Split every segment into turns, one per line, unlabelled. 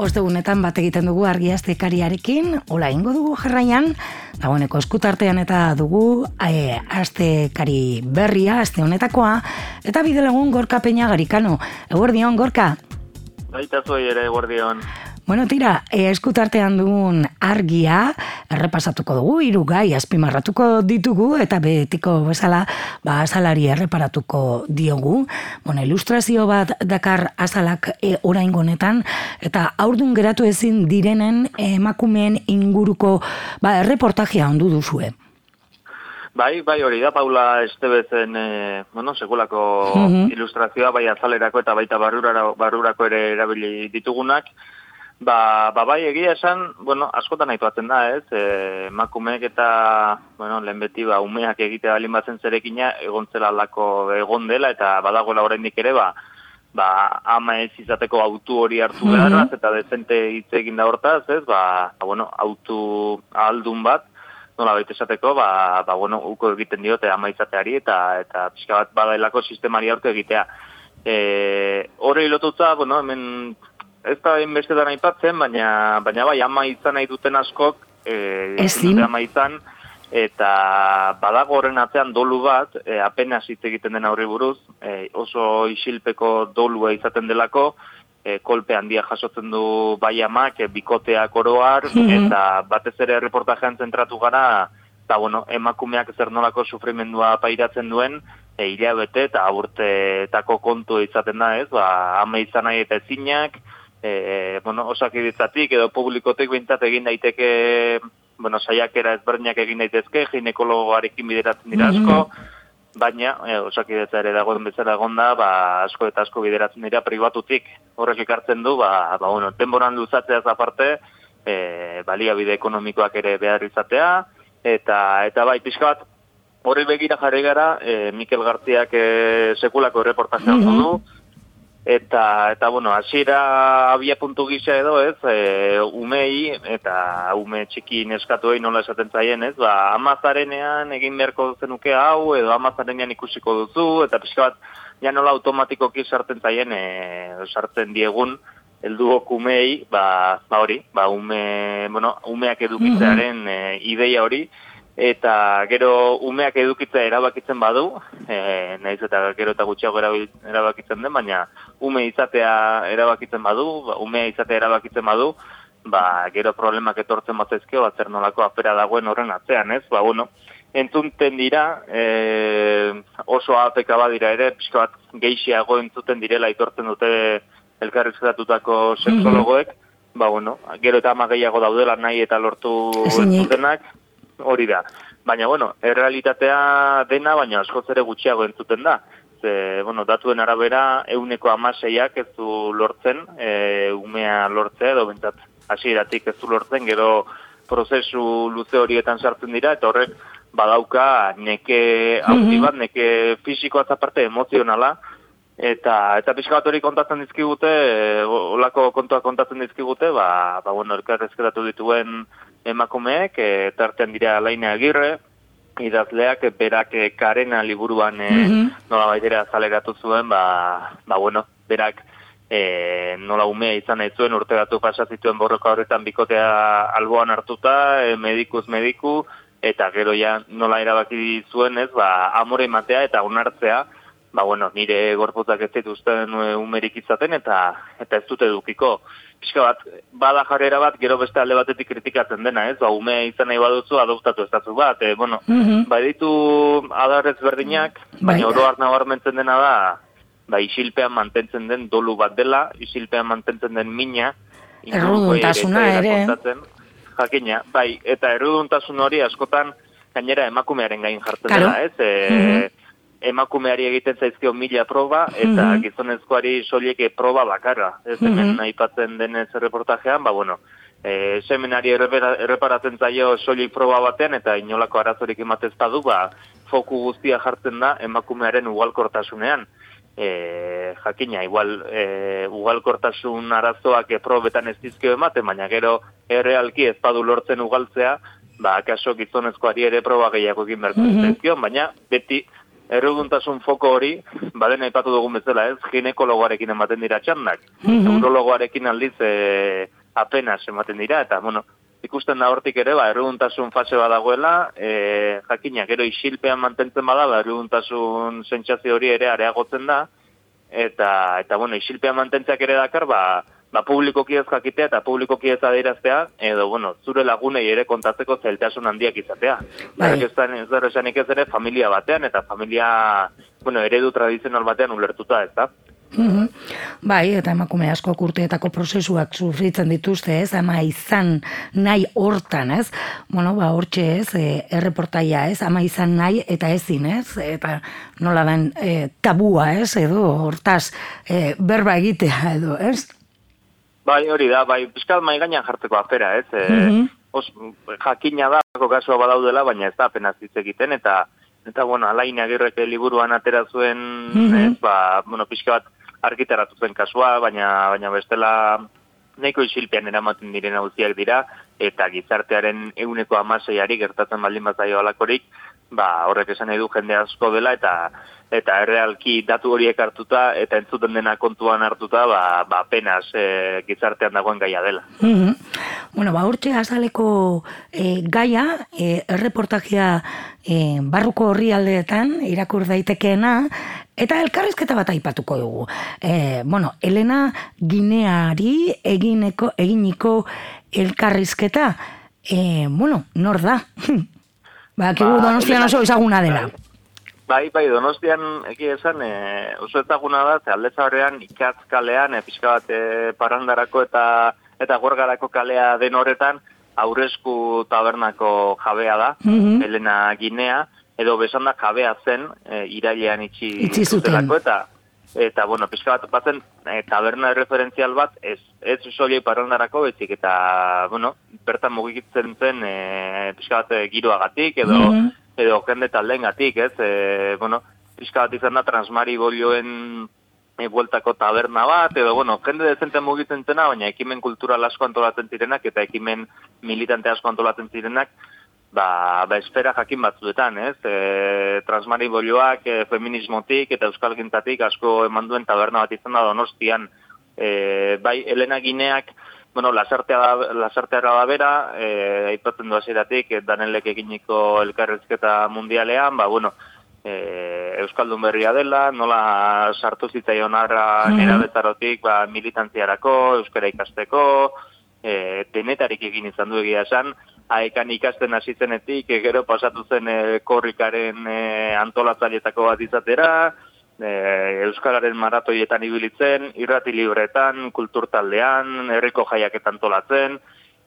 ostegunetan bat egiten dugu argiaztekariarekin, hola ingo dugu jarraian, dagoeneko eskutartean eta dugu e, astekari berria, aste honetakoa, eta bide lagun gorka peina garikano. Eguerdion, gorka?
Baita zuei ere, eguerdion.
Bueno, tira, e, eskutartean dugun argia, errepasatuko dugu, hiru gai azpimarratuko ditugu, eta betiko bezala, ba, azalari erreparatuko diogu. Bueno, ilustrazio bat dakar azalak e, orain gonetan, eta aurdun geratu ezin direnen emakumeen inguruko ba, erreportajea ondu duzue.
Bai, bai hori da, Paula Estebezen, e, bueno, sekulako mhm. ilustrazioa, bai azalerako eta baita barrurako ere erabili ditugunak, Ba, ba bai egia esan, bueno, askotan aituatzen da, ez? E, makumeek eta, bueno, lehen beti, ba, umeak egite balin batzen zerekina, egontzela alako egon dela, eta badagoela oraindik ere, ba, ba, ama ez izateko autu hori hartu mm eta dezente hitz egin da hortaz, ez? Ba, ba bueno, autu aldun bat, nola baita esateko, ba, ba, bueno, uko egiten diote ama izateari, eta, eta pixka bat badailako sistemari aurke egitea. E, Hore hilotutza, bueno, hemen ez da beste da aipatzen, baina, baina bai, ama izan nahi duten askok, e,
Ezin.
ama izan, eta badago horren atzean dolu bat, e, apenas hitz egiten den aurri buruz, e, oso isilpeko dolua izaten delako, e, kolpe handia jasotzen du bai amak, e, bikoteak oroar, mhm. eta batez ere reportajean zentratu gara, eta bueno, emakumeak zer nolako sufrimendua pairatzen duen, e, hilabete eta aburteetako kontu izaten da ez, ba, ama izan nahi eta ezinak, e, bueno, osakiditzatik edo publikotik bintzat egin daiteke, bueno, saiakera ezberdinak egin daitezke, ginekologoarekin bideratzen dira asko, mhm. baina e, osakidetza ere dagoen bezala egonda, ba, asko eta asko bideratzen dira pribatutik. Horrek ekartzen du, ba, ba bueno, denboran luzatzea aparte, e, baliabide ekonomikoak ere behar izatea, eta, eta bai, pixka bat, Horri begira jarri gara, e, Mikel Garziak e, sekulako reportazioa mm du, Eta, eta bueno, hasiera abia puntu gisa edo, ez, e, umei, eta ume txiki neskatu egin nola esaten zaien, ez, ba, amazarenean egin beharko zenuke hau, edo amazarenean ikusiko duzu, eta pixka bat, ja nola automatikoki sartzen zaien, e, sartzen diegun, helduok umei, ba, ba hori, ba, ume, bueno, umeak edukitzearen e, ideia hori, eta gero umeak edukitzea erabakitzen badu, e, nahiz eta gero eta gutxiago erabakitzen den, baina ume izatea erabakitzen badu, ba, umea izatea erabakitzen badu, ba, gero problemak etortzen batzezke, bat zer nolako afera dagoen horren atzean, ez? Ba, bueno, entzunten dira, e, oso apeka badira ere, pixko bat geixiago entzuten direla itortzen dute elkarrizketatutako seksologoek, ba, bueno, gero eta ama gehiago daudela nahi eta lortu entzutenak, hori da. Baina, bueno, errealitatea dena, baina askoz ere gutxiago entzuten da. Ze, bueno, datuen arabera, euneko amaseiak ez du lortzen, e, umea lortzea, edo bentsat, hasieratik ez du lortzen, gero prozesu luze horietan sartzen dira, eta horrek badauka neke hauti bat, neke fisikoa zaparte emozionala, eta eta pixka bat hori kontatzen dizkigute, e, olako kontua kontatzen dizkigute, ba, ba bueno, elkarrezketatu dituen emakumeek, e, tartean dira laina agirre, idazleak berak e, karena liburuan e, mm -hmm. nola baitera zaleratu zuen, ba, ba bueno, berak e, nola umea izan nahi zuen urte gatu pasazituen borroka horretan bikotea alboan hartuta, e, medikuz mediku, eta gero ja nola erabaki zuen ez, ba, amore matea eta onartzea, ba bueno, nire gorputzak ez dituzten umerik izaten eta eta ez dute edukiko pixka bat, bada jarrera bat, gero beste alde batetik kritikatzen dena, ez? Ba, ume izan nahi baduzu, adoptatu estatu bat, e, bueno, mm -hmm. ba, ditu adarrez berdinak, bai. baina oro harna barmentzen dena da, ba, isilpean mantentzen den dolu bat dela, isilpean mantentzen den mina,
erruduntasuna ere.
Jakina, bai, eta erruduntasun hori askotan, gainera emakumearen gain jartzen dela, ez? E, emakumeari egiten zaizkio mila proba, eta mm -hmm. gizonezkoari solieke proba bakarra. Ez hemen mm aipatzen denez reportajean, ba bueno, e, seminari erreparatzen zaio solik proba batean, eta inolako arazorik ematez badu, ba, foku guztia jartzen da emakumearen ugalkortasunean. E, jakina, igual, e, ugalkortasun arazoak probetan ez dizkio ematen, baina gero errealki ez badu lortzen ugaltzea, ba, kaso gizonezkoari ere proba gehiago egin bertzen mm baina beti erreguntasun foko hori, baden aipatu dugun bezala ez, ginekologoarekin ematen dira txandak.
Mhm.
Urologoarekin aldiz e, apenas ematen dira, eta bueno, ikusten da hortik ere, ba, erreguntasun fase badagoela, e, jakina, gero isilpean mantentzen bada, ba, erreguntasun sentsazio hori ere areagotzen da, eta, eta bueno, isilpean mantentzeak ere dakar, ba, ba, publikoki ez jakitea eta publikoki ez adieraztea, edo, bueno, zure lagunei ere kontatzeko zeltasun handiak izatea.
Bai.
Ez da, ez da esanik ez ere familia batean, eta familia, bueno, eredu tradizional batean ulertuta, ez da?
Mhm. Bai, eta emakume asko urteetako prozesuak sufritzen dituzte, ez, ama izan nahi hortan, ez? Bueno, ba, hortxe ez, e, erreportaia, ez, ama izan nahi eta ezin, ez? Eta nola den e, tabua, ez, edo hortaz e, berba egitea, edo, ez?
Bai, hori da, bai, pizkat mai gainean jartzeko afera, ez? E,
Mhm.
os, jakina da, kasua badaudela, baina ez da apenas hitz egiten, eta, eta bueno, alain agirreke liburuan atera zuen,
Mhm.
ez, ba, bueno, pixka bat argitaratu zen kasua, baina, baina bestela nahiko isilpean eramaten diren hauziak dira, eta gizartearen eguneko amaseiari gertatzen baldin bat zaio alakorik, ba, horrek esan nahi du jende asko dela, eta eta errealki datu horiek hartuta, eta entzuten dena kontuan hartuta, ba, ba apenas e, gizartean dagoen gaia dela.
Mhm. Bueno, ba, hortxe azaleko e, gaia, e, erreportajea e, barruko horri aldeetan, irakur daitekeena, eta elkarrizketa bat aipatuko dugu. E, bueno, Elena Gineari egineko, eginiko elkarrizketa, e, bueno, nor da? ba, kigu
Ba,
donostian oso ezaguna dela.
Bai, bai, donostian egia esan e, oso ezaguna da, ze alde zaurrean ikatz kalean, e, pixka bat e, parandarako eta eta gorgarako kalea den horretan, aurresku tabernako jabea da,
Mhm.
Elena Ginea, edo besan da jabea zen, e, irailean itxi,
Itxi
zutelako, eta eta bueno, pixka bat batzen e, taberna referentzial bat ez ez soilei parandarako bezik eta bueno, bertan mugitzen zen e, pixka bat e, giroagatik edo
Mhm.
edo jende taldeengatik, ez? E, bueno, pixka bat izan da transmari bolioen e, bueltako taberna bat, edo, bueno, jende dezente mugitzen zena, baina ekimen kultural asko antolatzen zirenak, eta ekimen militante asko antolatzen zirenak, ba, ba espera jakin batzuetan, ez? E, transmari bolioak e, feminismotik eta euskal gintatik asko eman duen taberna bat izan da donostian, e, bai, Elena Gineak, bueno, lasartea da, lasarteara da bera, e, aipatzen du hasieratik e, Danelek eginiko elkarrezketa mundialean, ba, bueno, e, Euskaldun berria dela, nola sartu zitzaion arra
Mhm.
nera bezarotik, ba, militantziarako, euskara ikasteko, e, denetarik egin izan du egia esan, haekan ikasten hasi zenetik, e, gero pasatu zen e, korrikaren e, antolatzailetako bat izatera, e, Euskararen maratoietan ibilitzen, irrati libretan, kulturtaldean, herriko jaiaketan tolatzen,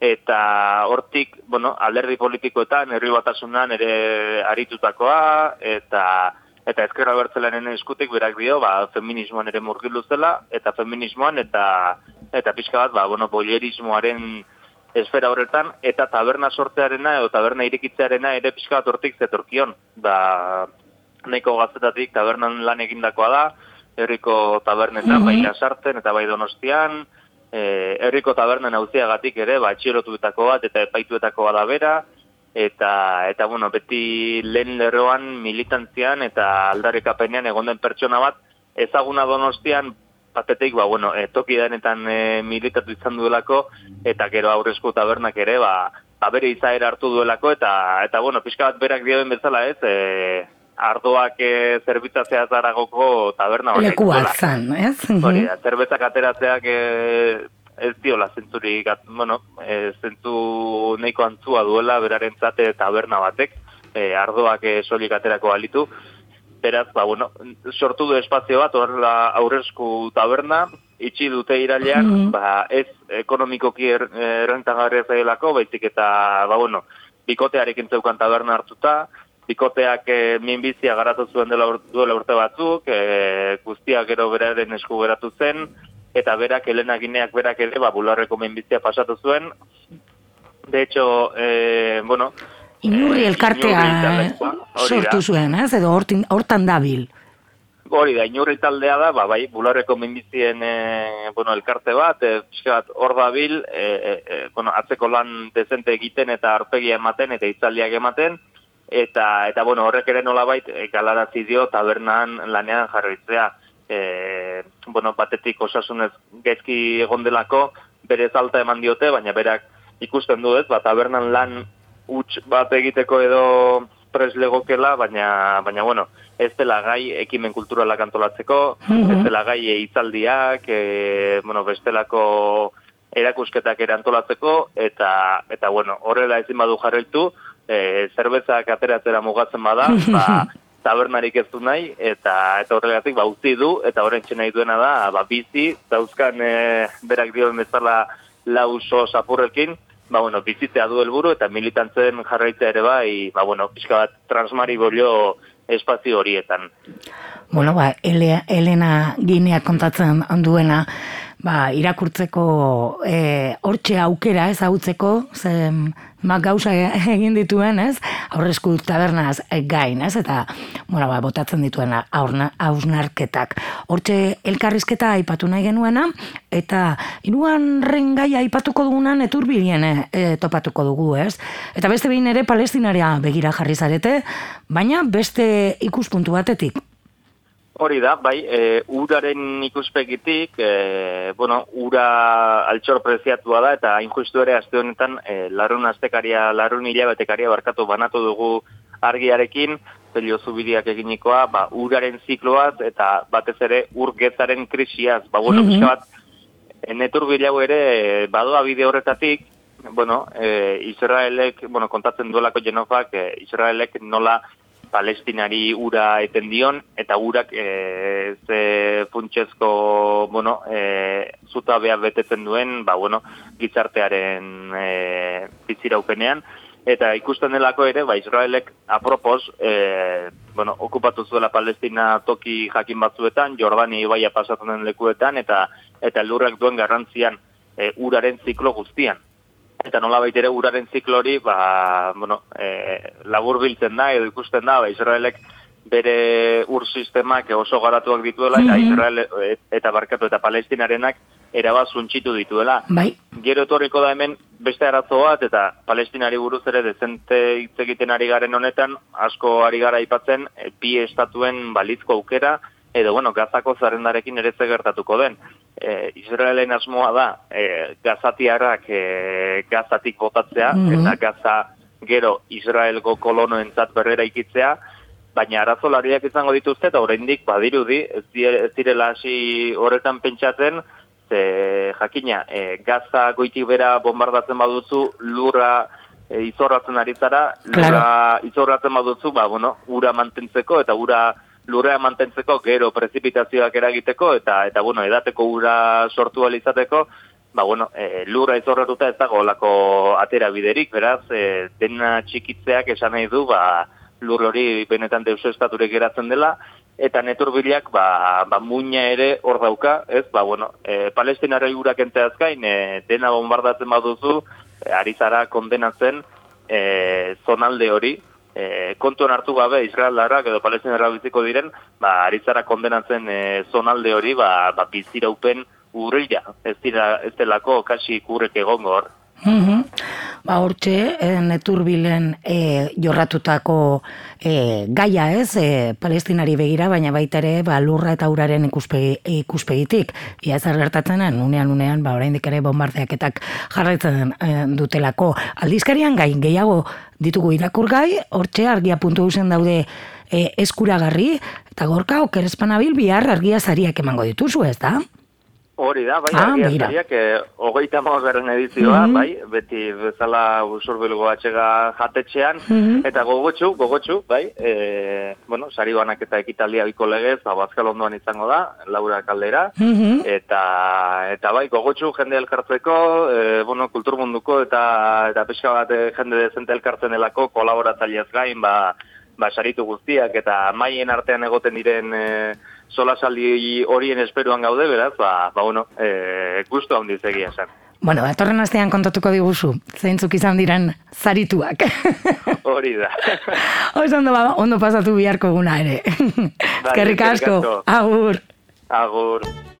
eta hortik, bueno, alderdi politikoetan, herri batasunan ere aritutakoa, eta eta ezkerra bertzelaren eskutik berak dio, ba, feminismoan ere murgildu zela, eta feminismoan, eta eta pixka bat, ba, bueno, boierismoaren esfera horretan, eta taberna sortzearena, edo taberna irekitzearena ere pixka bat hortik zetorkion. Ba, nahiko gaztetatik tabernan lan egindakoa da, herriko tabernetan,
Mhm.
bai sartzen eta bai donostian, e, herriko tabernen auziagatik ere, ba, etxerotuetako bat eta epaituetako bada bera, eta, eta bueno, beti lehen lerroan militantzian eta aldarrikapenean egon den pertsona bat, ezaguna donostian, batetik, ba, bueno, e, toki denetan e, militatu izan duelako, eta gero aurrezko tabernak ere, ba, ba bere izaera hartu duelako, eta, eta bueno, pixka bat berak dioen bezala ez, e, ardoak e, zerbitzatzea zaragoko taberna hori.
Leku bat zan, ez?
Hori da, zerbezak ateratzeak e, ez diola zentzurik, bueno, e, zentzu nahiko antzua duela beraren zate taberna batek, e, ardoak e, solik aterako balitu, beraz, ba, bueno, sortu du espazio bat, horrela aurrezku taberna, itxi dute irailean,
Mhm.
ba, ez ekonomikoki er, errentagarria zailako, baizik eta, ba, bueno, bikotearekin zeukan taberna hartuta, bikoteak e, minbizia garatu zuen dela ur- duela urte batzuk, e, guztiak gero beraren esku geratu zen, eta berak, Elena Gineak berak ere, ba, bularreko minbizia pasatu zuen. De hecho, e, bueno...
Inurri
eh,
elkartea
Inurri hori da.
sortu zuen, ez? Edo hortin, hortan dabil.
Hori da, inurri taldea da, ba, bai, bularreko minbizien, e, bueno, elkarte bat, e, pixka bat, hor dabil, e, e, bueno, atzeko lan dezente egiten eta arpegia ematen eta itzaldiak ematen, eta eta bueno, horrek ere nolabait e, galarazi dio tabernan lanean jarritzea. E, bueno, batetik osasunez gaizki egon delako, bere alta eman diote, baina berak ikusten du ez, ba, tabernan lan huts bat egiteko edo preslegokela, baina, baina bueno, ez dela gai ekimen kulturalak antolatzeko, mm ez dela gai eitzaldiak, e, bueno, bestelako erakusketak ere antolatzeko, eta, eta bueno, horrela ezin badu jarraitu, e, zerbezak ateratzera mugatzen bada, ba, tabernarik ez du nahi, eta, eta horregatik ba, utzi du, eta horren nahi duena da, ba, bizi, dauzkan e, berak dioen bezala lauso sapurrekin, ba, bueno, bizitzea du helburu eta militantzen jarraitzea ere bai, ba, bueno, pixka bat transmari bolio espazio horietan.
Bueno, ba, Elena Ginea kontatzen duena, ba, irakurtzeko e, hortxe aukera ez hautzeko, zen ma gauza egin dituen, ez? Aurrezku tabernaz gain, ez? Eta, bueno, ba, botatzen dituen hausnarketak. Hortxe elkarrizketa aipatu nahi genuena, eta inuan rengaia aipatuko dugunan eturbilien e, topatuko dugu, ez? Eta beste behin ere palestinaria begira jarri zarete, baina beste ikuspuntu batetik.
Hori da, bai, e, uraren ikuspegitik, e, bueno, ura altxor preziatua da, eta injustu ere azte honetan, e, larun aztekaria, larun hilabetekaria barkatu banatu dugu argiarekin, pelio zubidiak eginikoa, ba, uraren zikloaz, eta batez ere urgezaren krisiaz, ba, bueno, mm -hmm. bat, netur bilau ere, badoa bide horretatik, bueno, e, Israelek, bueno, kontatzen duelako jenofak, e, Israelek nola palestinari ura eten dion, eta urak e, ze funtsezko, bueno, e, zutabea betetzen duen, ba, bueno, gizartearen e, biziraupenean, eta ikusten delako ere, ba, Israelek apropos, e, bueno, okupatu zuela Palestina toki jakin batzuetan, Jordani baia pasatzen den lekuetan, eta eta lurrak duen garrantzian e, uraren ziklo guztian eta nola baitere uraren ziklori, ba, bueno, e, labur biltzen da, edo ikusten da, ba, Israelek bere ur sistemak oso garatuak dituela, eta mhm. Israel e, eta barkatu eta palestinarenak erabaz zuntxitu dituela.
Bai.
Gero etorriko da hemen beste arazo bat, eta palestinari buruz ere dezente hitz egiten ari garen honetan, asko ari gara aipatzen, e, bi estatuen balizko aukera, edo, bueno, gazako zarrendarekin ere gertatuko den e, Israelen asmoa da e, gazatiarrak e, gazatik botatzea, mm eta gaza gero Israelgo kolonoentzat berrera ikitzea, baina arazolariak izango dituzte eta oraindik badirudi ez direla hasi horretan pentsatzen ze jakina e, gaza goitik bera bombardatzen baduzu lurra e, izorratzen ari zara lurra claro. izorratzen baduzu ba, bueno, ura mantentzeko eta ura lurrea mantentzeko, gero prezipitazioak eragiteko, eta, eta bueno, edateko ura sortu alizateko, ba, bueno, e, lurra izorratuta ez dago lako atera biderik, beraz, e, dena txikitzeak esan nahi du, ba, lur hori benetan deuso estaturek geratzen dela, eta neturbilak, ba, ba muina ere hor dauka, ez, ba, bueno, e, palestinara urak enteaz gain, e, dena bombardatzen baduzu, e, ari zara kondenatzen, e, zonalde hori, e, kontuan hartu gabe Israeldarrak edo Palestinarrak biziko diren, ba aritzara kondenatzen e, zonalde hori, ba ba biziraupen urrila. Ez dira ez delako kasi kurrek egongo hor.
Mm Ba, hortxe, e, neturbilen e, jorratutako e, gaia ez, e, palestinari begira, baina baita ere, ba, lurra eta uraren ikuspegi, ikuspegitik. Ia ez gertatzen, unean, unean, ba, oraindik ere bombardeaketak jarraitzen e, dutelako. Aldizkarian gai, gehiago ditugu irakur gai, hortxe, argia puntu guzen daude e, eskuragarri, eta gorka, okerezpanabil, bihar argia zariak emango dituzu, ez da?
Hori da, bai, ah, argiazariak, eh, hogeita maus edizioa, mm -hmm. bai, beti bezala usurbilgo atxega jatetxean, mm eta gogotxu, gogotxu, bai, e, bueno, sari banak eta ekitaldia biko legez, ba, bazkal ondoan izango da, Laura Kaldera, mm eta, eta bai, gogotxu jende elkartzeko, e, bueno, kulturmunduko eta, eta peska bat eh, jende dezente elkartzen delako, kolaboratzaileaz gain, ba, ba, saritu guztiak, eta maien artean egoten diren, e, sola saldi horien esperuan gaude, beraz, ba, ba bueno, e, gustu handiz egia zen.
Bueno, atorren astean kontatuko diguzu, zeintzuk izan diren zarituak.
Hori da.
Oso ondo, ba, ondo pasatu biharko guna ere. Eskerrik asko, agur.
Agur.